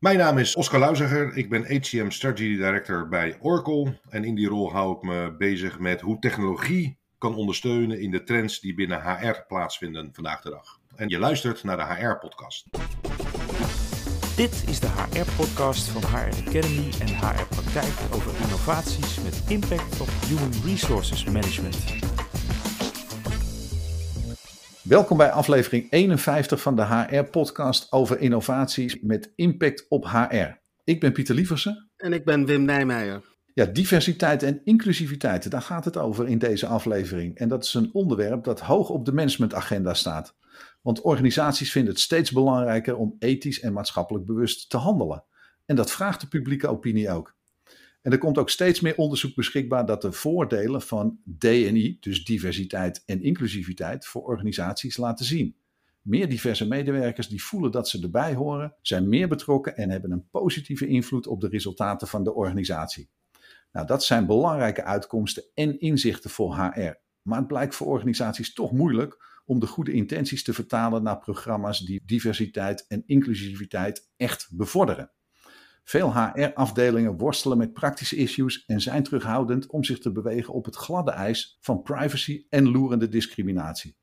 Mijn naam is Oscar Luiziger. Ik ben HCM Strategy Director bij Oracle. En in die rol hou ik me bezig met hoe technologie kan ondersteunen in de trends die binnen HR plaatsvinden vandaag de dag. En je luistert naar de HR-podcast. Dit is de HR-podcast van HR Academy en HR Praktijk over innovaties met impact op human resources management. Welkom bij aflevering 51 van de HR-podcast over innovaties met impact op HR. Ik ben Pieter Lieversen. En ik ben Wim Nijmeijer. Ja, diversiteit en inclusiviteit, daar gaat het over in deze aflevering. En dat is een onderwerp dat hoog op de managementagenda staat. Want organisaties vinden het steeds belangrijker om ethisch en maatschappelijk bewust te handelen. En dat vraagt de publieke opinie ook. En er komt ook steeds meer onderzoek beschikbaar dat de voordelen van DNI, dus diversiteit en inclusiviteit, voor organisaties laten zien. Meer diverse medewerkers die voelen dat ze erbij horen, zijn meer betrokken en hebben een positieve invloed op de resultaten van de organisatie. Nou, dat zijn belangrijke uitkomsten en inzichten voor HR. Maar het blijkt voor organisaties toch moeilijk om de goede intenties te vertalen naar programma's die diversiteit en inclusiviteit echt bevorderen. Veel HR-afdelingen worstelen met praktische issues en zijn terughoudend om zich te bewegen op het gladde ijs van privacy en loerende discriminatie.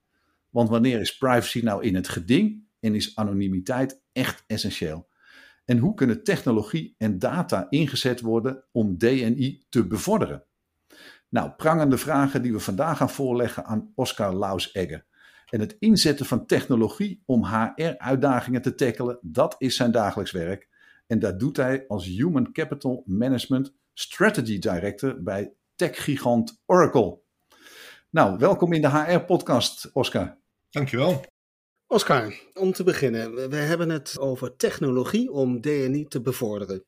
Want wanneer is privacy nou in het geding en is anonimiteit echt essentieel? En hoe kunnen technologie en data ingezet worden om DNI te bevorderen? Nou, prangende vragen die we vandaag gaan voorleggen aan Oscar Laus-Egge. En het inzetten van technologie om HR-uitdagingen te tackelen, dat is zijn dagelijks werk. En dat doet hij als Human Capital Management Strategy Director bij techgigant Oracle. Nou, welkom in de HR-podcast, Oscar. Dankjewel. Oscar, om te beginnen, we hebben het over technologie om DNI te bevorderen.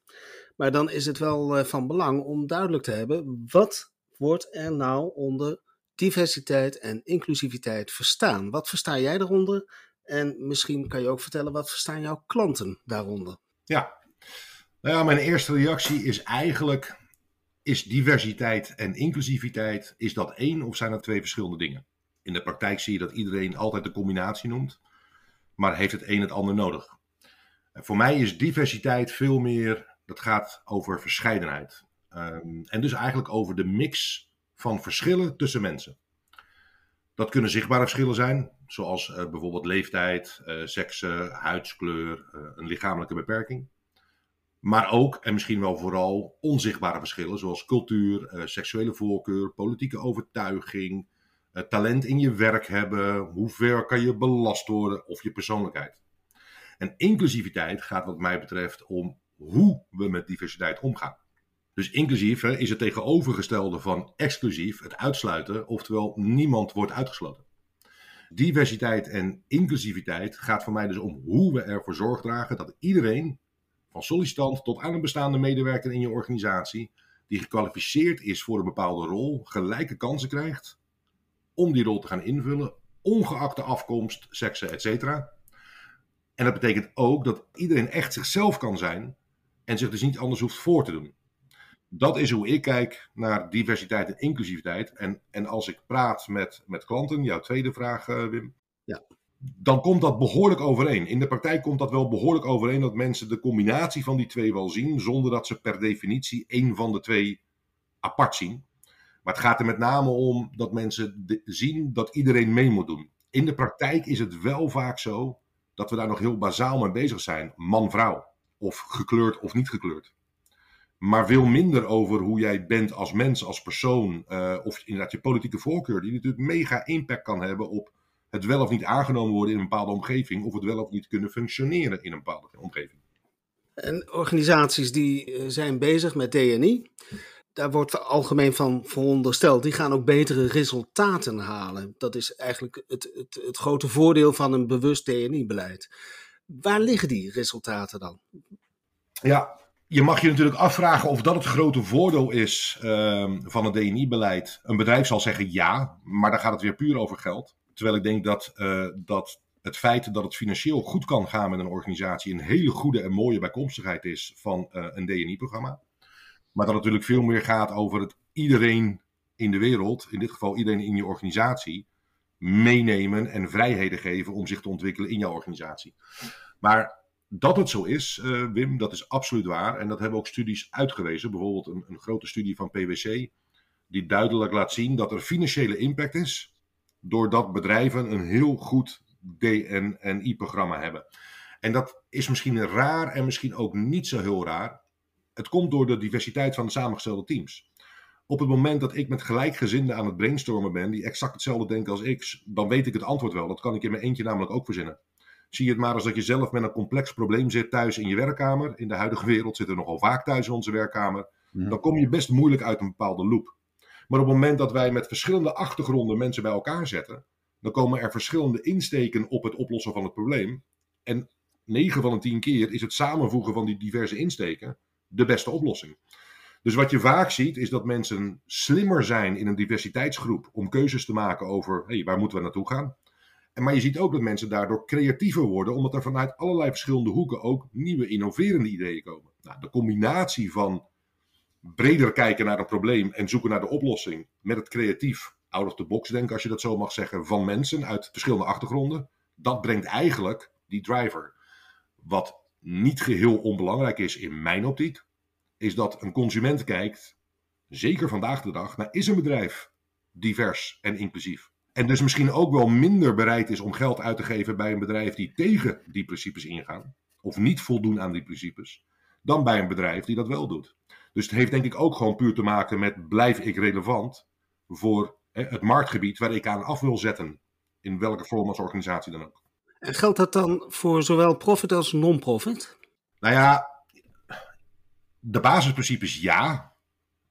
Maar dan is het wel eh, van belang om duidelijk te hebben, wat wordt er nou onder diversiteit en inclusiviteit verstaan? Wat versta jij daaronder? En misschien kan je ook vertellen, wat verstaan jouw klanten daaronder? Ja, nou ja, mijn eerste reactie is eigenlijk, is diversiteit en inclusiviteit, is dat één of zijn dat twee verschillende dingen? In de praktijk zie je dat iedereen altijd de combinatie noemt, maar heeft het een het ander nodig. En voor mij is diversiteit veel meer, dat gaat over verscheidenheid. Um, en dus eigenlijk over de mix van verschillen tussen mensen. Dat kunnen zichtbare verschillen zijn, zoals uh, bijvoorbeeld leeftijd, uh, seksen, huidskleur, uh, een lichamelijke beperking. Maar ook, en misschien wel vooral, onzichtbare verschillen, zoals cultuur, seksuele voorkeur, politieke overtuiging, talent in je werk hebben, hoe ver kan je belast worden of je persoonlijkheid. En inclusiviteit gaat wat mij betreft om hoe we met diversiteit omgaan. Dus inclusief is het tegenovergestelde van exclusief, het uitsluiten, oftewel niemand wordt uitgesloten. Diversiteit en inclusiviteit gaat voor mij dus om hoe we ervoor zorg dragen dat iedereen, van sollicitant tot aan een bestaande medewerker in je organisatie, die gekwalificeerd is voor een bepaalde rol, gelijke kansen krijgt om die rol te gaan invullen, ongeacht de afkomst, seksen, etc. En dat betekent ook dat iedereen echt zichzelf kan zijn en zich dus niet anders hoeft voor te doen dat is hoe ik kijk naar diversiteit en inclusiviteit. En, en als ik praat met, met klanten, jouw tweede vraag, uh, Wim. Ja. Dan komt dat behoorlijk overeen. In de praktijk komt dat wel behoorlijk overeen dat mensen de combinatie van die twee wel zien, zonder dat ze per definitie één van de twee apart zien. Maar het gaat er met name om dat mensen zien dat iedereen mee moet doen. In de praktijk is het wel vaak zo dat we daar nog heel bazaal mee bezig zijn. Man-vrouw. Of gekleurd of niet gekleurd maar veel minder over hoe jij bent als mens, als persoon, uh, of inderdaad je politieke voorkeur, die natuurlijk mega impact kan hebben op het wel of niet aangenomen worden in een bepaalde omgeving, of het wel of niet kunnen functioneren in een bepaalde omgeving. En organisaties die eh, zijn bezig met DNI, daar wordt algemeen van verondersteld, die gaan ook betere resultaten halen. Dat is eigenlijk het, het, het grote voordeel van een bewust DNI-beleid. Waar liggen die resultaten dan? Ja, je mag je natuurlijk afvragen of dat het grote voordeel is um, van het DNI-beleid. Een bedrijf zal zeggen ja, maar dan gaat het weer puur over geld. Terwijl ik denk dat, uh, dat het feit dat het financieel goed kan gaan met een organisatie een hele goede en mooie bijkomstigheid is van uh, een DNI-programma. Maar dat het natuurlijk veel meer gaat over het iedereen in de wereld, in dit geval iedereen in je organisatie, meenemen en vrijheden geven om zich te ontwikkelen in jouw organisatie. Maar dat het zo is, uh, Wim, dat is absoluut waar. En dat hebben ook studies uitgewezen. Bijvoorbeeld een, een grote studie van PwC, die duidelijk laat zien dat er financiële impact is. Doordat bedrijven een heel goed DNI-programma hebben. En dat is misschien raar en misschien ook niet zo heel raar. Het komt door de diversiteit van de samengestelde teams. Op het moment dat ik met gelijkgezinden aan het brainstormen ben, die exact hetzelfde denken als ik, dan weet ik het antwoord wel. Dat kan ik in mijn eentje namelijk ook verzinnen. Zie je het maar als dat je zelf met een complex probleem zit thuis in je werkkamer. In de huidige wereld zitten we nogal vaak thuis in onze werkkamer. Dan kom je best moeilijk uit een bepaalde loop. Maar op het moment dat wij met verschillende achtergronden mensen bij elkaar zetten, dan komen er verschillende insteken op het oplossen van het probleem. En 9 van de 10 keer is het samenvoegen van die diverse insteken de beste oplossing. Dus wat je vaak ziet is dat mensen slimmer zijn in een diversiteitsgroep om keuzes te maken over hey, waar moeten we naartoe gaan. En, maar je ziet ook dat mensen daardoor creatiever worden, omdat er vanuit allerlei verschillende hoeken ook nieuwe innoverende ideeën komen. Nou, de combinatie van breder kijken naar een probleem en zoeken naar de oplossing met het creatief out of the box denken, als je dat zo mag zeggen, van mensen uit verschillende achtergronden, dat brengt eigenlijk die driver. Wat niet geheel onbelangrijk is in mijn optiek, is dat een consument kijkt, zeker vandaag de dag, naar is een bedrijf divers en inclusief. En dus misschien ook wel minder bereid is om geld uit te geven bij een bedrijf die tegen die principes ingaan, of niet voldoen aan die principes, dan bij een bedrijf die dat wel doet. Dus het heeft denk ik ook gewoon puur te maken met blijf ik relevant voor hè, het marktgebied waar ik aan af wil zetten, in welke vorm als organisatie dan ook. En geldt dat dan voor zowel profit als non-profit? Nou ja, de basisprincipes ja.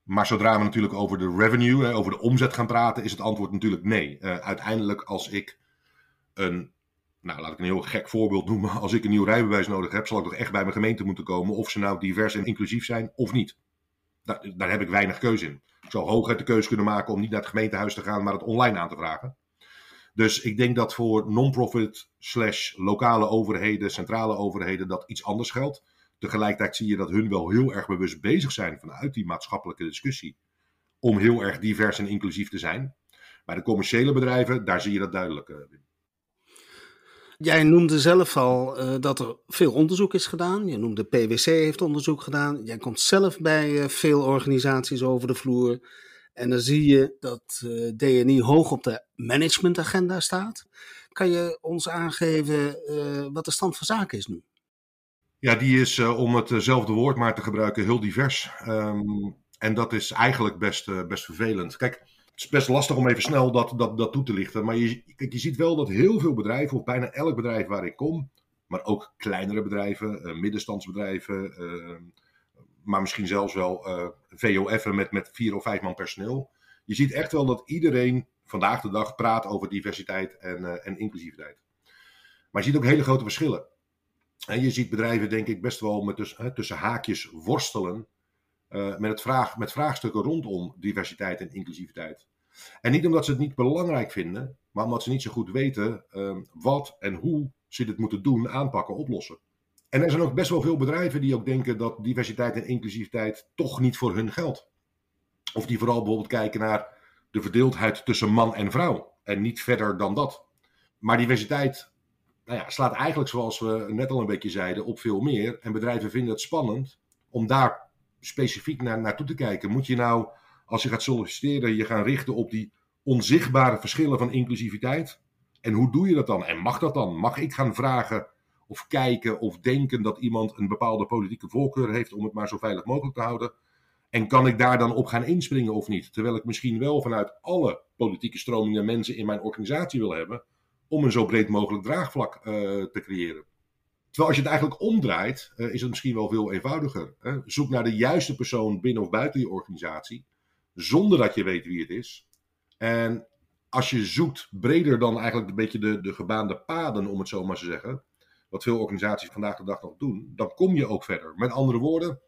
Maar zodra we natuurlijk over de revenue, over de omzet gaan praten, is het antwoord natuurlijk nee. Uh, uiteindelijk, als ik een, nou laat ik een heel gek voorbeeld noemen, als ik een nieuw rijbewijs nodig heb, zal ik toch echt bij mijn gemeente moeten komen of ze nou divers en inclusief zijn of niet. Daar, heb ik weinig keuze in. Ik zou hooguit de keuze kunnen maken om niet naar het gemeentehuis te gaan, maar het online aan te vragen. Dus ik denk dat voor non-profit slash lokale overheden, centrale overheden, dat iets anders geldt. Tegelijkertijd zie je dat hun wel heel erg bewust bezig zijn vanuit die maatschappelijke discussie. Om heel erg divers en inclusief te zijn. Bij de commerciële bedrijven, daar zie je dat duidelijk. Uh, Jij noemde zelf al uh, dat er veel onderzoek is gedaan. Je noemde PwC heeft onderzoek gedaan. Jij komt zelf bij uh, veel organisaties over de vloer. En dan zie je dat uh, DNI hoog op de managementagenda staat. Kan je ons aangeven wat de stand van zaken is nu? Ja, die is, om hetzelfde woord maar te gebruiken, heel divers. Um, en dat is eigenlijk best, best vervelend. Kijk, het is best lastig om even snel dat, dat, dat toe te lichten. Maar je, je ziet wel dat heel veel bedrijven, of bijna elk bedrijf waar ik kom, maar ook kleinere bedrijven, uh, middenstandsbedrijven, ehm, maar misschien zelfs wel VOF'en met, met vier of vijf man personeel. Je ziet echt wel dat iedereen vandaag de dag praat over diversiteit en, en inclusiviteit. Maar je ziet ook hele grote verschillen. En je ziet bedrijven, denk ik, best wel met tussen haakjes worstelen uh, met, het vraag, met vraagstukken rondom diversiteit en inclusiviteit. En niet omdat ze het niet belangrijk vinden, maar omdat ze niet zo goed weten uh, wat en hoe ze dit moeten doen, aanpakken, oplossen. En er zijn ook best wel veel bedrijven die ook denken dat diversiteit en inclusiviteit toch niet voor hun geldt. Of die vooral bijvoorbeeld kijken naar de verdeeldheid tussen man en vrouw. En niet verder dan dat. Maar diversiteit nou ja, slaat eigenlijk, zoals we net al een beetje zeiden, op veel meer. En bedrijven vinden het spannend om daar specifiek naar, naartoe te kijken. Moet je nou, als je gaat solliciteren, je gaan richten op die onzichtbare verschillen van inclusiviteit? En hoe doe je dat dan? En mag dat dan? Mag ik gaan vragen of kijken of denken dat iemand een bepaalde politieke voorkeur heeft om het maar zo veilig mogelijk te houden? En kan ik daar dan op gaan inspringen of niet? Terwijl ik misschien wel vanuit alle politieke stromingen mensen in mijn organisatie wil hebben om een zo breed mogelijk draagvlak uh, te creëren. Terwijl als je het eigenlijk omdraait, uh, is het misschien wel veel eenvoudiger. Hè? Zoek naar de juiste persoon binnen of buiten je organisatie, zonder dat je weet wie het is. En als je zoekt breder dan eigenlijk een beetje de, de gebaande paden, om het zo maar te zeggen, wat veel organisaties vandaag de dag nog doen, dan kom je ook verder. Met andere woorden,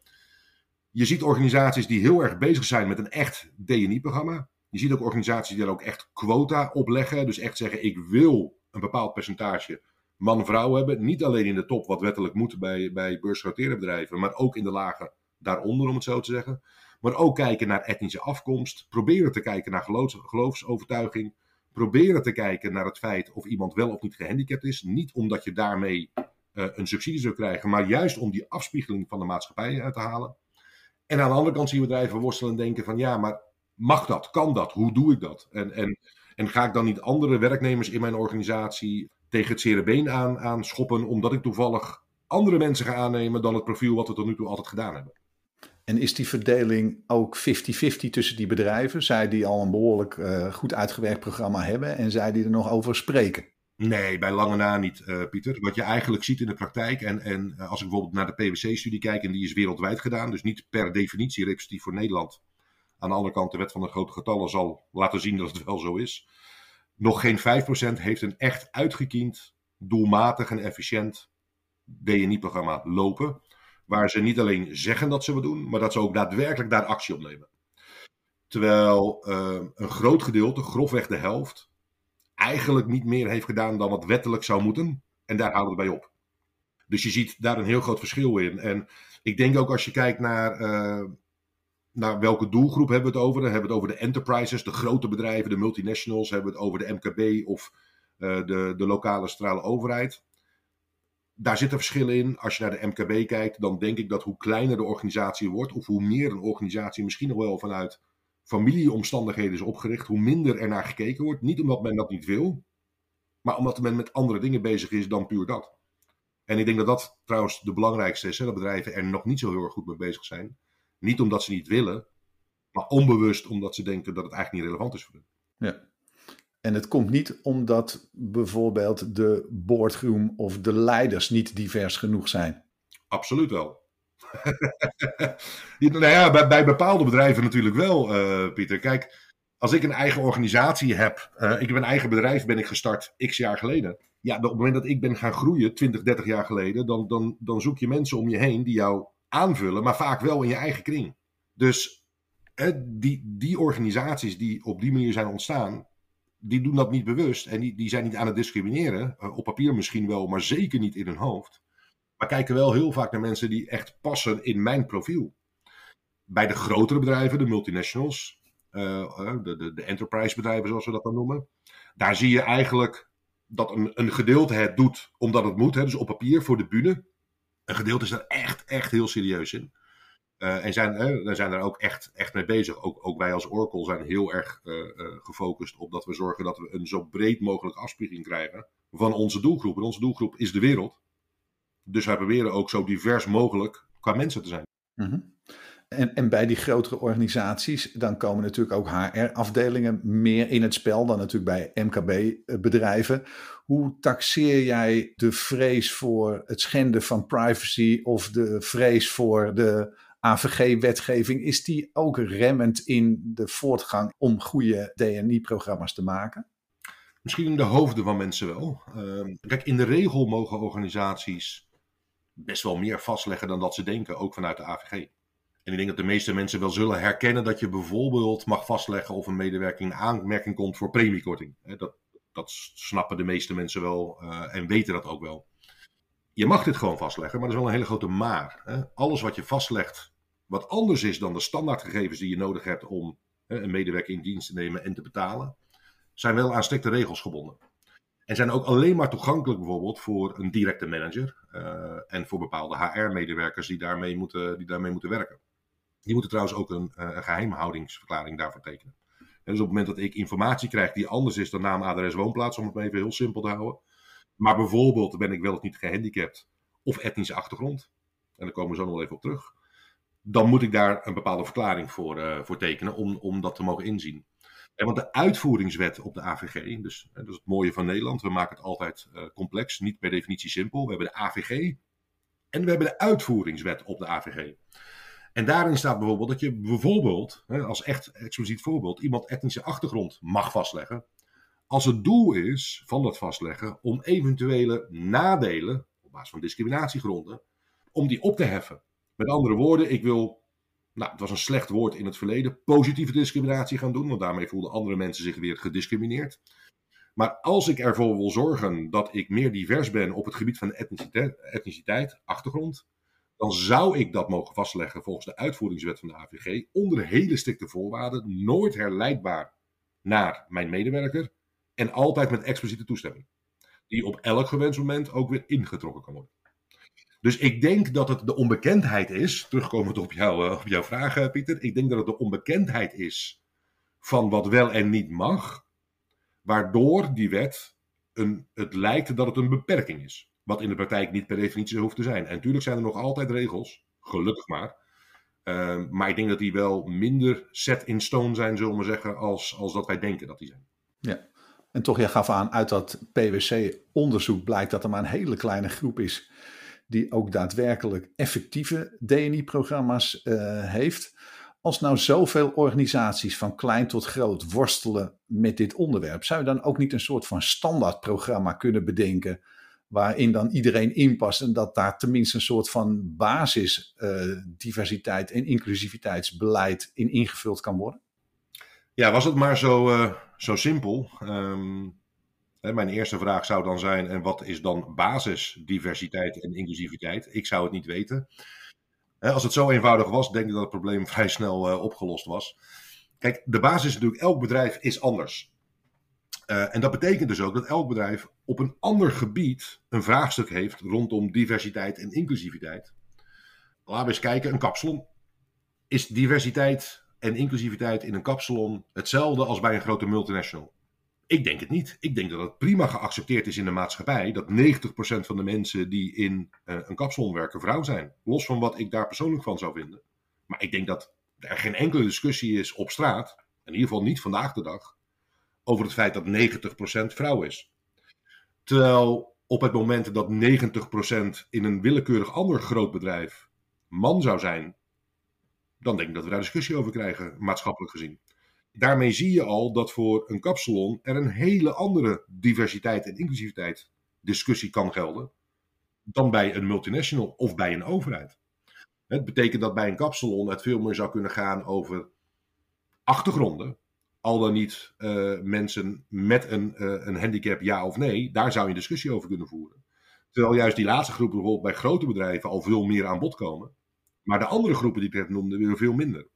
je ziet organisaties die heel erg bezig zijn met een echt DNI-programma. Je ziet ook organisaties die daar ook echt quota op leggen. Dus echt zeggen, ik wil een bepaald percentage man-vrouw hebben. Niet alleen in de top, wat wettelijk moet bij, bij bedrijven, maar ook in de lagen daaronder, om het zo te zeggen. Maar ook kijken naar etnische afkomst. Proberen te kijken naar geloofs, geloofsovertuiging. Proberen te kijken naar het feit of iemand wel of niet gehandicapt is. Niet omdat je daarmee uh, een subsidie zou krijgen, maar juist om die afspiegeling van de maatschappij uit te halen. En aan de andere kant zien we bedrijven worstelen en denken van ja, maar mag dat? Kan dat? Hoe doe ik dat? En, en, en ga ik dan niet andere werknemers in mijn organisatie tegen het zere been aan, aan schoppen, omdat ik toevallig andere mensen ga aannemen dan het profiel wat we tot nu toe altijd gedaan hebben? En is die verdeling ook 50-50 tussen die bedrijven? Zij die al een behoorlijk uh, goed uitgewerkt programma hebben en zij die er nog over spreken? Nee, bij lange na niet, uh, Pieter. Wat je eigenlijk ziet in de praktijk, en, en uh, als ik bijvoorbeeld naar de PwC-studie kijk, en die is wereldwijd gedaan, dus niet per definitie representatief voor Nederland. Aan de andere kant, de wet van de grote getallen zal laten zien dat het wel zo is. Nog geen 5% heeft een echt uitgekiend, doelmatig en efficiënt DNI-programma lopen. Waar ze niet alleen zeggen dat ze wat doen, maar dat ze ook daadwerkelijk daar actie op nemen. Terwijl uh, een groot gedeelte, grofweg de helft, eigenlijk niet meer heeft gedaan dan wat wettelijk zou moeten. En daar houden we bij op. Dus je ziet daar een heel groot verschil in. En ik denk ook als je kijkt naar, uh, naar welke doelgroep hebben we het over. Dan hebben we het over de enterprises, de grote bedrijven, de multinationals. Hebben we het over de MKB of uh, de, de lokale centrale overheid. Daar zitten verschillen in. Als je naar de MKB kijkt, dan denk ik dat hoe kleiner de organisatie wordt, of hoe meer een organisatie misschien nog wel vanuit familieomstandigheden is opgericht, hoe minder er naar gekeken wordt. Niet omdat men dat niet wil, maar omdat men met andere dingen bezig is dan puur dat. En ik denk dat dat trouwens de belangrijkste is, hè, dat bedrijven er nog niet zo heel erg goed mee bezig zijn. Niet omdat ze niet willen, maar onbewust omdat ze denken dat het eigenlijk niet relevant is voor hen. Ja. En het komt niet omdat bijvoorbeeld de boardroom of de leiders niet divers genoeg zijn. Absoluut wel. nou ja, bij, bij, bepaalde bedrijven natuurlijk wel, uh, Pieter. Kijk, als ik een eigen organisatie heb, uh, ik heb een eigen bedrijf, ben ik gestart x jaar geleden. Ja, op het moment dat ik ben gaan groeien, 20, 30 jaar geleden, dan, dan, dan zoek je mensen om je heen die jou aanvullen, maar vaak wel in je eigen kring. Dus eh, die, die organisaties die op die manier zijn ontstaan, die doen dat niet bewust en die, die zijn niet aan het discrimineren. Uh, op papier misschien wel, maar zeker niet in hun hoofd. Maar kijken wel heel vaak naar mensen die echt passen in mijn profiel. Bij de grotere bedrijven, de multinationals, uh, de, de, de enterprise bedrijven zoals we dat dan noemen. Daar zie je eigenlijk dat een, een gedeelte het doet omdat het moet. Hè, dus op papier voor de bühne. Een gedeelte is er echt, echt heel serieus in. Uh, en zijn, uh, zijn er ook echt, echt mee bezig. Ook, ook wij als Oracle zijn heel erg uh, gefocust op dat we zorgen dat we een zo breed mogelijk afspiegeling krijgen van onze doelgroep. En onze doelgroep is de wereld. Dus wij proberen ook zo divers mogelijk qua mensen te zijn. -hmm. En, en bij die grotere organisaties, dan komen natuurlijk ook HR-afdelingen meer in het spel dan natuurlijk bij MKB-bedrijven. Hoe taxeer jij de vrees voor het schenden van privacy of de vrees voor de AVG-wetgeving? Is die ook remmend in de voortgang om goede DNI-programma's te maken? Misschien in de hoofden van mensen wel. Uh, kijk, in de regel mogen organisaties best wel meer vastleggen dan dat ze denken, ook vanuit de AVG. En ik denk dat de meeste mensen wel zullen herkennen dat je bijvoorbeeld mag vastleggen of een medewerker in aanmerking komt voor premiekorting. Dat, dat snappen de meeste mensen wel uh, en weten dat ook wel. Je mag dit gewoon vastleggen, maar dat is wel een hele grote maar. Hè? Alles wat je vastlegt, wat anders is dan de standaardgegevens die je nodig hebt om hè, een medewerker in dienst te nemen en te betalen, zijn wel aan strikte regels gebonden. En zijn ook alleen maar toegankelijk bijvoorbeeld voor een directe manager uh, en voor bepaalde HR-medewerkers die daarmee moeten, die daarmee moeten werken. Die moeten trouwens ook een, uh, een geheimhoudingsverklaring daarvoor tekenen. En dus op het moment dat ik informatie krijg die anders is dan naam, adres, woonplaats, om het even heel simpel te houden. Maar bijvoorbeeld ben ik wel of niet gehandicapt of etnische achtergrond. En daar komen we zo nog even op terug. Dan moet ik daar een bepaalde verklaring voor, uh, voor tekenen om, om dat te mogen inzien. En want de uitvoeringswet op de AVG, dus dat is het mooie van Nederland, we maken het altijd uh, complex, niet per definitie simpel. We hebben de AVG en we hebben de uitvoeringswet op de AVG. En daarin staat bijvoorbeeld dat je bijvoorbeeld, als echt expliciet voorbeeld, iemand etnische achtergrond mag vastleggen. Als het doel is van dat vastleggen om eventuele nadelen, op basis van discriminatiegronden, om die op te heffen. Met andere woorden, ik wil nou, het was een slecht woord in het verleden, positieve discriminatie gaan doen, want daarmee voelden andere mensen zich weer gediscrimineerd. Maar als ik ervoor wil zorgen dat ik meer divers ben op het gebied van etniciteit, etniciteit achtergrond, dan zou ik dat mogen vastleggen volgens de uitvoeringswet van de AVG onder hele strikte voorwaarden, nooit herleidbaar naar mijn medewerker en altijd met expliciete toestemming, die op elk gewenst moment ook weer ingetrokken kan worden. Dus ik denk dat het de onbekendheid is, terugkomend op, jou, op jouw vraag, Pieter. Ik denk dat het de onbekendheid is van wat wel en niet mag, waardoor die wet een, het lijkt dat het een beperking is. Wat in de praktijk niet per definitie hoeft te zijn. En natuurlijk zijn er nog altijd regels, gelukkig maar. Ehm, maar ik denk dat die wel minder set in stone zijn, zullen we zeggen, als, als dat wij denken dat die zijn. Ja, en toch, jij gaf aan, uit dat PwC-onderzoek blijkt dat er maar een hele kleine groep is die ook daadwerkelijk effectieve DNI-programma's eh, heeft. Als nou zoveel organisaties van klein tot groot worstelen met dit onderwerp, zou je dan ook niet een soort van standaardprogramma kunnen bedenken waarin dan iedereen inpast en dat daar tenminste een soort van basis uh, diversiteit en inclusiviteitsbeleid in ingevuld kan worden? Ja, was het maar zo, uh, zo simpel. Um, hè, mijn eerste vraag zou dan zijn: en wat is dan basis diversiteit en inclusiviteit? Ik zou het niet weten. Als het zo eenvoudig was, denk ik dat het probleem vrij snel uh, opgelost was. Kijk, de basis is natuurlijk, elk bedrijf is anders. Uh, en dat betekent dus ook dat elk bedrijf op een ander gebied een vraagstuk heeft rondom diversiteit en inclusiviteit. Laten we eens kijken, een kapsalon. Is diversiteit en inclusiviteit in een kapsalon hetzelfde als bij een grote multinational? Ik denk het niet. Ik denk dat het prima geaccepteerd is in de maatschappij dat 90% van de mensen die in uh, een kapsalon werken vrouw zijn. Los van wat ik daar persoonlijk van zou vinden. Maar ik denk dat er geen enkele discussie is op straat, in ieder geval niet vandaag de dag, over het feit dat 90% vrouw is. Terwijl op het moment dat 90% in een willekeurig ander groot bedrijf man zou zijn, dan denk ik dat we daar discussie over krijgen, maatschappelijk gezien. Daarmee zie je al dat voor een kapsalon er een hele andere diversiteit en inclusiviteit discussie kan gelden dan bij een multinational of bij een overheid. Het betekent dat bij een kapsalon het veel meer zou kunnen gaan over achtergronden, al dan niet uh, mensen met een, uh, een handicap, ja of nee, daar zou je discussie over kunnen voeren. Terwijl juist die laatste groepen bijvoorbeeld bij grote bedrijven al veel meer aan bod komen. Maar de andere groepen die ik net noemde, weer veel minder.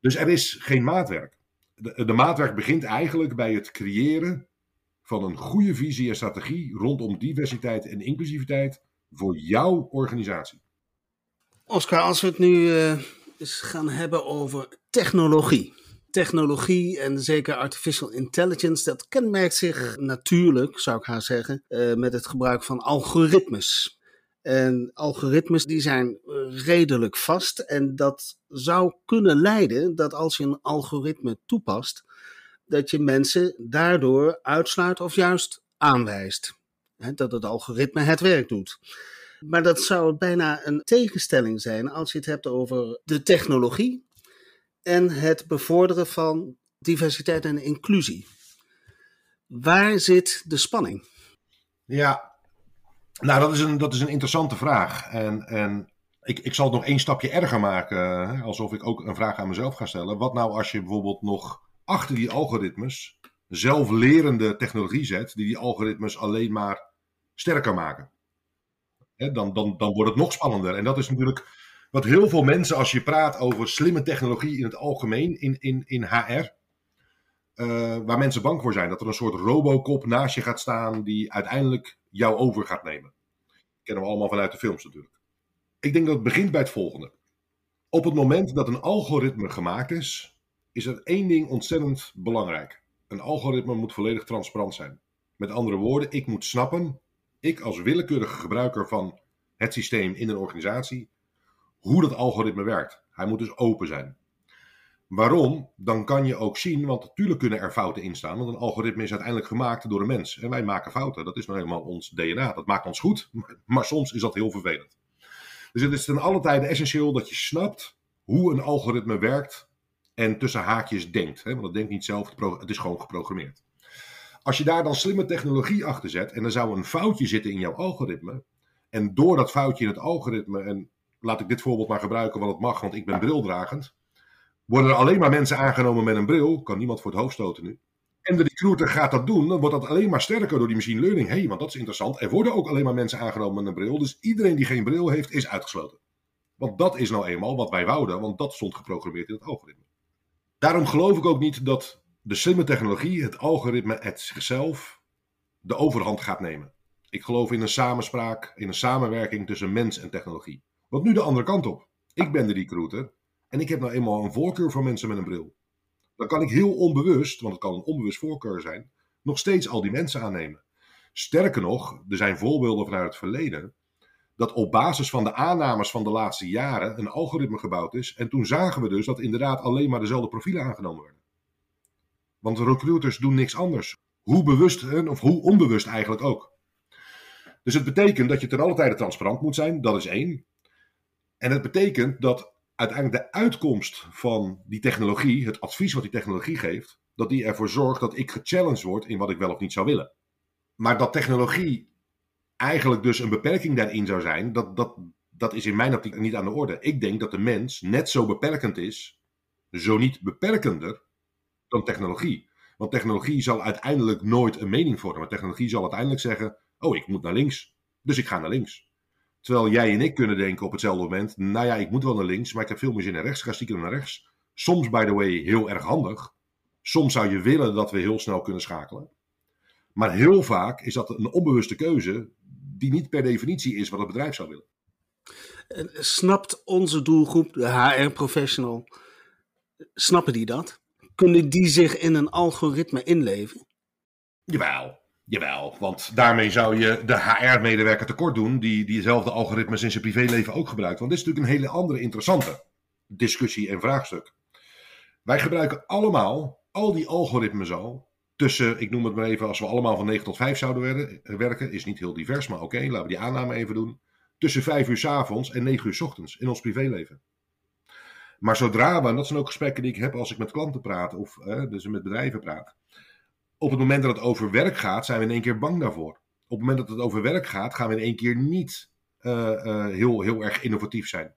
Dus er is geen maatwerk. De, de maatwerk begint eigenlijk bij het creëren van een goede visie en strategie rondom diversiteit en inclusiviteit voor jouw organisatie. Oscar, als we het nu eens gaan hebben over technologie technologie en zeker artificial intelligence, dat kenmerkt zich natuurlijk, zou ik haar zeggen, uh, met het gebruik van algoritmes. En algoritmes die zijn redelijk vast en dat zou kunnen leiden dat als je een algoritme toepast, dat je mensen daardoor uitsluit of juist aanwijst. dat het algoritme het werk doet. Maar dat zou bijna een tegenstelling zijn als je het hebt over de technologie en het bevorderen van diversiteit en inclusie. Waar zit de spanning? Ja, nou dat is een, dat is een interessante vraag. En, en ik, ik zal het nog één stapje erger maken, alsof ik ook een vraag aan mezelf ga stellen. Wat nou als je bijvoorbeeld nog achter die algoritmes zelflerende technologie zet, die die algoritmes alleen maar sterker maken? dan, dan, dan wordt het nog spannender. En dat is natuurlijk wat heel veel mensen, als je praat over slimme technologie in het algemeen, in, in, in HR, eh, waar mensen bang voor zijn. Dat er een soort robocop naast je gaat staan die uiteindelijk jou over gaat nemen. Kennen we allemaal vanuit de films natuurlijk. Ik denk dat het begint bij het volgende. Op het moment dat een algoritme gemaakt is, is er één ding ontzettend belangrijk. Een algoritme moet volledig transparant zijn. Met andere woorden, ik moet snappen, ik als willekeurige gebruiker van het systeem in een organisatie, hoe dat algoritme werkt. Hij moet dus open zijn. Waarom? Dan kan je ook zien, want natuurlijk kunnen er fouten in staan, want een algoritme is uiteindelijk gemaakt door een mens. En wij maken fouten, dat is nou helemaal ons DNA. Dat maakt ons goed, maar soms is dat heel vervelend. Dus het is ten alle tijde essentieel dat je snapt hoe een algoritme werkt en tussen haakjes denkt. Hè? Want het denkt niet zelf, het is gewoon geprogrammeerd. Als je daar dan slimme technologie achter zet en er zou een foutje zitten in jouw algoritme, en door dat foutje in het algoritme, en laat ik dit voorbeeld maar gebruiken, want het mag, want ik ben brildragend. Worden er alleen maar mensen aangenomen met een bril, kan niemand voor het hoofd stoten nu. En de recruiter gaat dat doen, dan wordt dat alleen maar sterker door die machine learning. Hey, want dat is interessant. Er worden ook alleen maar mensen aangenomen met een bril. Dus iedereen die geen bril heeft, is uitgesloten. Want dat is nou eenmaal wat wij wouden, want dat stond geprogrammeerd in het algoritme. Daarom geloof ik ook niet dat de slimme technologie, het algoritme, het zichzelf, de overhand gaat nemen. Ik geloof in een samenspraak, in een samenwerking tussen mens en technologie. Want nu de andere kant op. Ik ben de recruiter en ik heb nou eenmaal een voorkeur voor mensen met een bril. Dan kan ik heel onbewust, want het kan een onbewust voorkeur zijn, nog steeds al die mensen aannemen. Sterker nog, er zijn voorbeelden vanuit het verleden dat op basis van de aannames van de laatste jaren een algoritme gebouwd is. En toen zagen we dus dat inderdaad alleen maar dezelfde profielen aangenomen werden. Want recruiters doen niks anders. Hoe bewust of hoe onbewust eigenlijk ook. Dus het betekent dat je ten alle tijde transparant moet zijn, dat is één. En het betekent dat uiteindelijk de uitkomst van die technologie, het advies wat die technologie geeft, dat die ervoor zorgt dat ik gechallenged word in wat ik wel of niet zou willen. Maar dat technologie eigenlijk dus een beperking daarin zou zijn, dat, dat, dat is in mijn optiek niet aan de orde. Ik denk dat de mens net zo beperkend is, zo niet beperkender, dan technologie. Want technologie zal uiteindelijk nooit een mening vormen. Technologie zal uiteindelijk zeggen: Oh, ik moet naar links. Dus ik ga naar links. Terwijl jij en ik kunnen denken op hetzelfde moment: Nou ja, ik moet wel naar links, maar ik heb veel meer zin naar rechts. Ga stiekem naar rechts. Soms, by the way, heel erg handig. Soms zou je willen dat we heel snel kunnen schakelen. Maar heel vaak is dat een onbewuste keuze die niet per definitie is wat het bedrijf zou willen. Snapt onze doelgroep, de HR-professional, snappen die dat? Kunnen die zich in een algoritme inleven? Jawel, jawel. Want daarmee zou je de HR-medewerker tekort doen die diezelfde algoritmes in zijn privéleven ook gebruikt. Want dit is natuurlijk een hele andere interessante discussie en vraagstuk. Wij gebruiken allemaal al die algoritmes al tussen, ik noem het maar even, als we allemaal van 9 tot 5 zouden werken, is niet heel divers, maar oké, laten we die aanname even doen. Tussen 5 uur s avonds en 9 uur s ochtends in ons privéleven. Maar zodra we, en dat zijn ook gesprekken die ik heb als ik met klanten praat of dus met bedrijven praat. Op het moment dat het over werk gaat, zijn we in één keer bang daarvoor. Op het moment dat het over werk gaat, gaan we in één keer niet uh, uh, heel, heel erg innovatief zijn.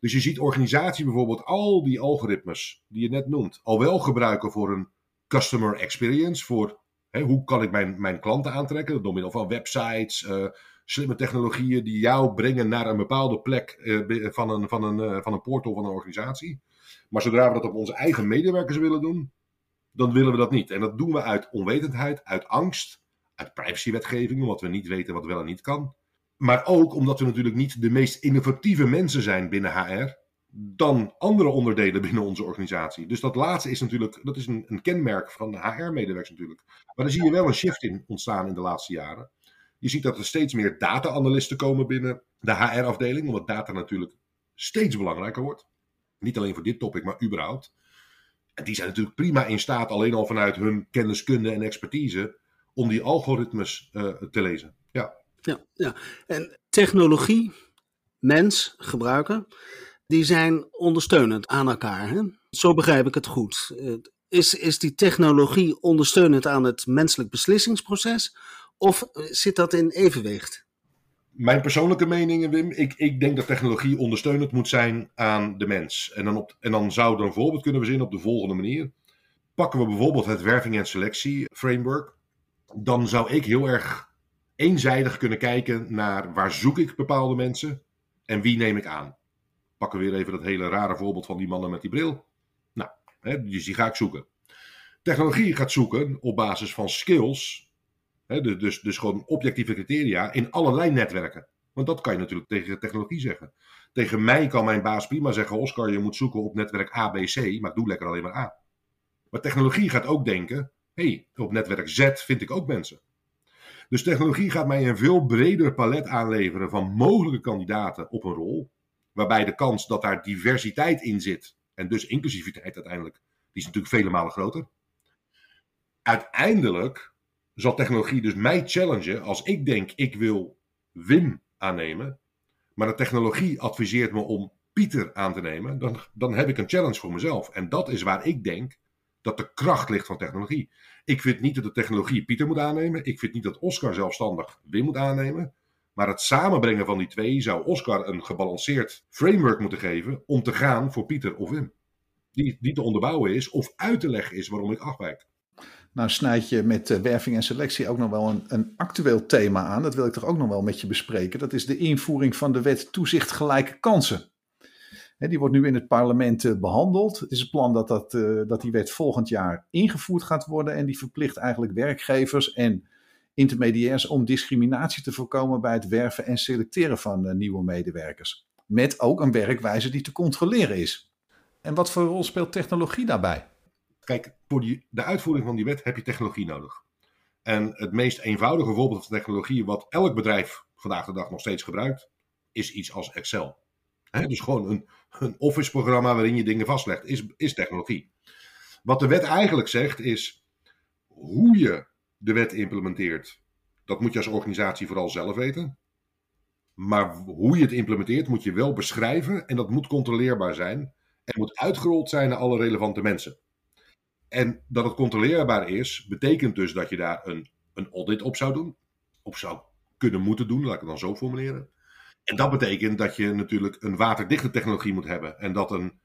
Dus je ziet organisaties bijvoorbeeld al die algoritmes die je net noemt, al wel gebruiken voor een customer experience. Voor hè, hoe kan ik mijn, mijn klanten aantrekken door middel van websites, uh, slimme technologieën die jou brengen naar een bepaalde plek van, een, van, een, van een portal van een organisatie. Maar zodra we dat op onze eigen medewerkers willen doen, dan willen we dat niet. En dat doen we uit onwetendheid, uit angst, uit privacywetgeving, omdat we niet weten wat wel en niet kan. Maar ook omdat we natuurlijk niet de meest innovatieve mensen zijn binnen HR dan andere onderdelen binnen onze organisatie. Dus dat laatste is natuurlijk, dat is een, een kenmerk van de HR-medewerkers natuurlijk. Maar daar zie je wel een shift in ontstaan in de laatste jaren. Je ziet dat er steeds meer data-analysten komen binnen de HR-afdeling, omdat data natuurlijk steeds belangrijker wordt. Niet alleen voor dit topic, maar überhaupt. Die zijn natuurlijk prima in staat, alleen al vanuit hun kenniskunde en expertise, om die algoritmes uh, te lezen. Ja. Ja, ja, en technologie, mens, gebruiken, die zijn ondersteunend aan elkaar. Hè? Zo begrijp ik het goed. Is, is die technologie ondersteunend aan het menselijk beslissingsproces of zit dat in evenwicht? Mijn persoonlijke mening, Wim, ik, ik denk dat technologie ondersteunend moet zijn aan de mens. En dan, op, en dan zou er een voorbeeld kunnen verzinnen op de volgende manier. Pakken we bijvoorbeeld het werving- en selectie framework, dan zou ik heel erg eenzijdig kunnen kijken naar waar zoek ik bepaalde mensen en wie neem ik aan pakken we weer even dat hele rare voorbeeld van die mannen met die bril. Nou, hè, dus die ga ik zoeken. Technologie gaat zoeken op basis van skills, dus, dus, gewoon objectieve criteria in allerlei netwerken. Want dat kan je natuurlijk tegen technologie zeggen. Tegen mij kan mijn baas prima zeggen: Oscar, je moet zoeken op netwerk A, B, C, maar doe lekker alleen maar A. Maar technologie gaat ook denken: hey, op netwerk Z vind ik ook mensen. Dus technologie gaat mij een veel breder palet aanleveren van mogelijke kandidaten op een rol waarbij de kans dat daar diversiteit in zit, en dus inclusiviteit uiteindelijk, die is natuurlijk vele malen groter. Uiteindelijk zal technologie dus mij challengen als ik denk ik wil Wim aannemen, maar de technologie adviseert me om Pieter aan te nemen, dan, dan heb ik een challenge voor mezelf. En dat is waar ik denk dat de kracht ligt van technologie. Ik vind niet dat de technologie Pieter moet aannemen. Ik vind niet dat Oscar zelfstandig Wim moet aannemen. Maar het samenbrengen van die twee zou Oscar een gebalanceerd framework moeten geven om te gaan voor Pieter of Wim. Die, die te onderbouwen is of uit te leggen is waarom ik afwijk. Nou snijd je met uh, werving en selectie ook nog wel een, een actueel thema aan. Dat wil ik toch ook nog wel met je bespreken. Dat is de invoering van de wet toezicht gelijke kansen. die wordt nu in het parlement uh, behandeld. Het is het plan dat, dat, uh, dat die wet volgend jaar ingevoerd gaat worden. En die verplicht eigenlijk werkgevers en intermediairs om discriminatie te voorkomen bij het werven en selecteren van nieuwe medewerkers. Met ook een werkwijze die te controleren is. En wat voor rol speelt technologie daarbij? Kijk, voor de uitvoering van die wet heb je technologie nodig. En het meest eenvoudige voorbeeld van technologie, wat elk bedrijf vandaag de dag nog steeds gebruikt, is iets als Excel. dus gewoon een, een Office-programma waarin je dingen vastlegt, is, is technologie. Wat de wet eigenlijk zegt is hoe je de wet implementeert. Dat moet je als organisatie vooral zelf weten. Maar hoe je het implementeert moet je wel beschrijven en dat moet controleerbaar zijn. En moet uitgerold zijn naar alle relevante mensen. En dat het controleerbaar is, betekent dus dat je daar een, een audit op zou doen. Of zou kunnen moeten doen, laat ik het dan zo formuleren. En dat betekent dat je natuurlijk een waterdichte technologie moet hebben. En dat een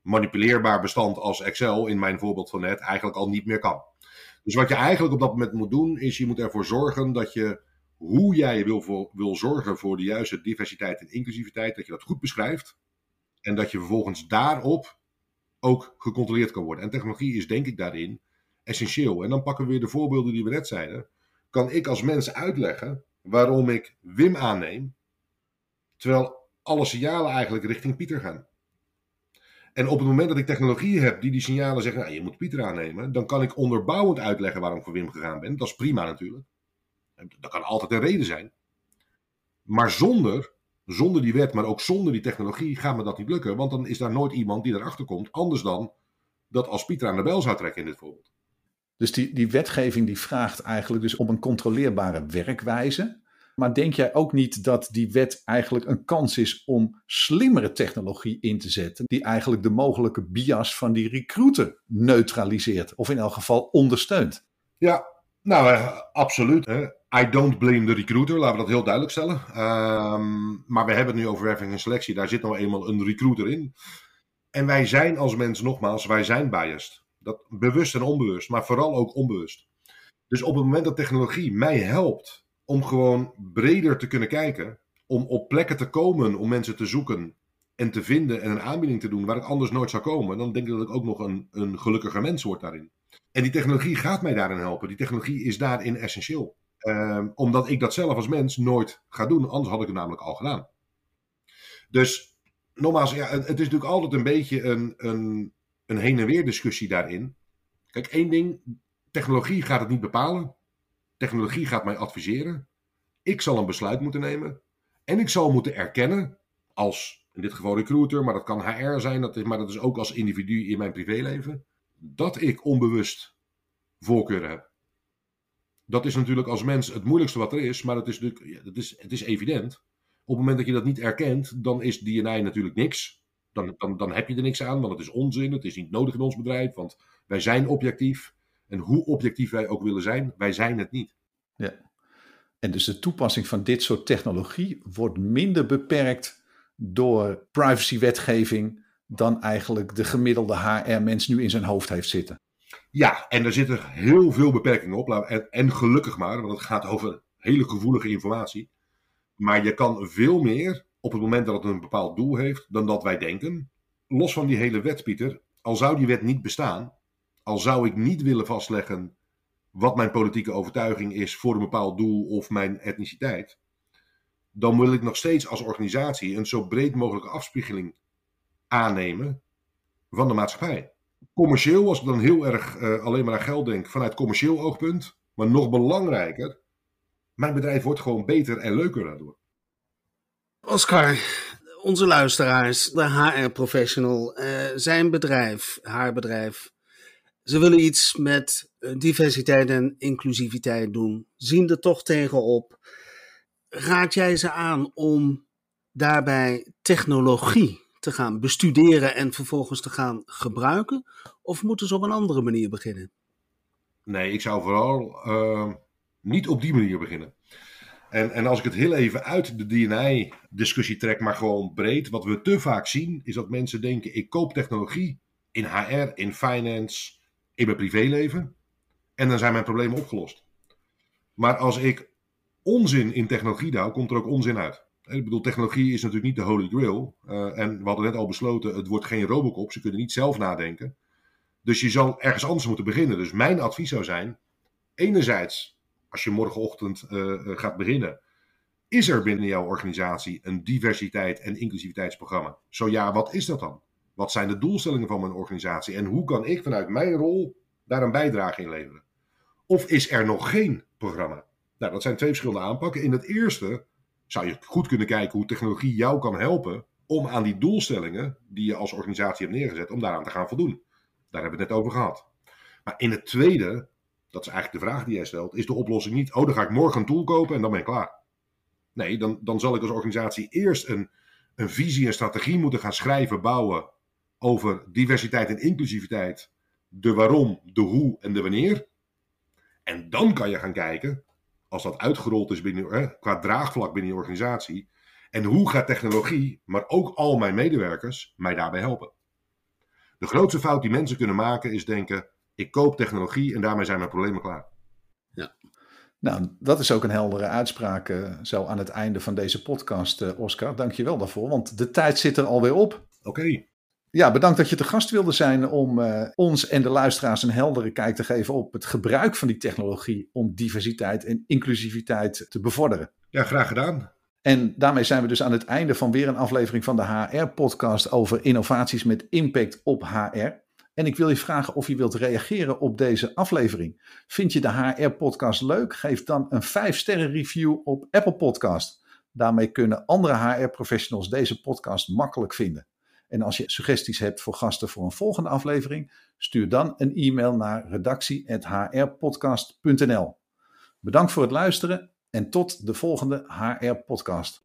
manipuleerbaar bestand als Excel, in mijn voorbeeld van net, eigenlijk al niet meer kan. Dus wat je eigenlijk op dat moment moet doen, is je moet ervoor zorgen dat je hoe jij wil, voor, wil zorgen voor de juiste diversiteit en inclusiviteit, dat je dat goed beschrijft. En dat je vervolgens daarop ook gecontroleerd kan worden. En technologie is denk ik daarin essentieel. En dan pakken we weer de voorbeelden die we net zeiden. Kan ik als mens uitleggen waarom ik Wim aanneem, terwijl alle signalen eigenlijk richting Pieter gaan. En op het moment dat ik technologie heb die die signalen zeggen, nou, je moet Pieter aannemen, dan kan ik onderbouwend uitleggen waarom ik voor Wim gegaan ben. Dat is prima natuurlijk. Dat kan altijd een reden zijn. Maar zonder zonder die wet, maar ook zonder die technologie, gaat me dat niet lukken. Want dan is daar nooit iemand die erachter komt, anders dan dat als Pieter aan de bel zou trekken in dit voorbeeld. Dus die, die wetgeving die vraagt eigenlijk dus om een controleerbare werkwijze. Maar denk jij ook niet dat die wet eigenlijk een kans is om slimmere technologie in te zetten, die eigenlijk de mogelijke bias van die recruiter neutraliseert, of in elk geval ondersteunt? Ja, nou, eh, absoluut. Hè. I don't blame the recruiter, laten we dat heel duidelijk stellen. Ehm, maar we hebben het nu over werving en selectie. Daar zit nou eenmaal een recruiter in. En wij zijn als mens, nogmaals, wij zijn biased. Dat, bewust en onbewust, maar vooral ook onbewust. Dus op het moment dat technologie mij helpt om gewoon breder te kunnen kijken, om op plekken te komen, om mensen te zoeken en te vinden en een aanbieding te doen waar ik anders nooit zou komen, dan denk ik dat ik ook nog een, een gelukkiger mens word daarin. En die technologie gaat mij daarin helpen. Die technologie is daarin essentieel. Ehm, omdat ik dat zelf als mens nooit ga doen, anders had ik het namelijk al gedaan. Dus nogmaals, ja, het, het is natuurlijk altijd een beetje een, een, een heen en weer discussie daarin. Kijk, één ding, technologie gaat het niet bepalen. Technologie gaat mij adviseren. Ik zal een besluit moeten nemen. En ik zal moeten erkennen, als in dit geval recruiter, maar dat kan HR zijn, dat is, maar dat is ook als individu in mijn privéleven, dat ik onbewust voorkeuren heb dat is natuurlijk als mens het moeilijkste wat er is, maar het is, natuurlijk, het is, het is evident. Op het moment dat je dat niet erkent, dan is DNA natuurlijk niks. Dan, dan, dan heb je er niks aan, want het is onzin. Het is niet nodig in ons bedrijf, want wij zijn objectief. En hoe objectief wij ook willen zijn, wij zijn het niet. Ja. En dus de toepassing van dit soort technologie wordt minder beperkt door privacywetgeving dan eigenlijk de gemiddelde HR-mens nu in zijn hoofd heeft zitten. Ja, en er zitten heel veel beperkingen op. En, en gelukkig maar, want het gaat over hele gevoelige informatie. Maar je kan veel meer op het moment dat het een bepaald doel heeft dan dat wij denken. Los van die hele wet, Pieter, al zou die wet niet bestaan, al zou ik niet willen vastleggen wat mijn politieke overtuiging is voor een bepaald doel of mijn etniciteit, dan wil ik nog steeds als organisatie een zo breed mogelijke afspiegeling aannemen van de maatschappij commercieel, als ik dan heel erg uh, alleen maar aan geld denk, vanuit commercieel oogpunt, maar nog belangrijker, mijn bedrijf wordt gewoon beter en leuker daardoor. Oscar, onze luisteraars, de HR-professional, uh, zijn bedrijf, haar bedrijf, ze willen iets met eh, diversiteit en inclusiviteit doen, zien er toch tegenop. Raad jij ze aan om daarbij technologie te gaan bestuderen en vervolgens te gaan gebruiken? Of moeten ze op een andere manier beginnen? Nee, ik zou vooral uh, niet op die manier beginnen. En, en als ik het heel even uit de DNA-discussie trek, maar gewoon breed, wat we te vaak zien, is dat mensen denken: ik koop technologie in HR, in finance, in mijn privéleven, en dan zijn mijn problemen opgelost. Maar als ik onzin in technologie douw, komt er ook onzin uit. Ik bedoel, technologie is natuurlijk niet de holy grail. Uh, en we hadden net al besloten, het wordt geen Robocop. Ze kunnen niet zelf nadenken. Dus je zal ergens anders moeten beginnen. Dus mijn advies zou zijn, enerzijds als je morgenochtend uh, gaat beginnen. Is er binnen jouw organisatie een diversiteit- en inclusiviteitsprogramma? Zo ja, wat is dat dan? Wat zijn de doelstellingen van mijn organisatie? En hoe kan ik vanuit mijn rol daar een bijdrage in leveren? Of is er nog geen programma? Nou, dat zijn twee verschillende aanpakken. In het eerste zou je goed kunnen kijken hoe technologie jou kan helpen om aan die doelstellingen die je als organisatie hebt neergezet, om daaraan te gaan voldoen. Daar hebben we het net over gehad. Maar in het tweede, dat is eigenlijk de vraag die jij stelt, is de oplossing niet, oh dan ga ik morgen een tool kopen en dan ben ik klaar. Nee, dan, dan zal ik als organisatie eerst een, een visie en strategie moeten gaan schrijven, bouwen over diversiteit en inclusiviteit, de waarom, de hoe en de wanneer. En dan kan je gaan kijken, als dat uitgerold is binnen, qua draagvlak binnen je organisatie, en hoe gaat technologie, maar ook al mijn medewerkers, mij daarbij helpen? De grootste fout die mensen kunnen maken is denken: ik koop technologie en daarmee zijn mijn problemen klaar. Ja. Nou, dat is ook een heldere uitspraak uh, zo aan het einde van deze podcast, uh, Oscar. Dank je wel daarvoor, want de tijd zit er alweer op. Oké. Ja, bedankt dat je te gast wilde zijn om uh, ons en de luisteraars een heldere kijk te geven op het gebruik van die technologie om diversiteit en inclusiviteit te bevorderen. Ja, graag gedaan. En daarmee zijn we dus aan het einde van weer een aflevering van de HR-podcast over innovaties met impact op HR. En ik wil je vragen of je wilt reageren op deze aflevering. Vind je de HR-podcast leuk? Geef dan een 5-sterren review op Apple Podcast. Daarmee kunnen andere HR-professionals deze podcast makkelijk vinden. En als je suggesties hebt voor gasten voor een volgende aflevering, stuur dan een e-mail naar redactie.hrpodcast.nl. Bedankt voor het luisteren en tot de volgende HR-podcast.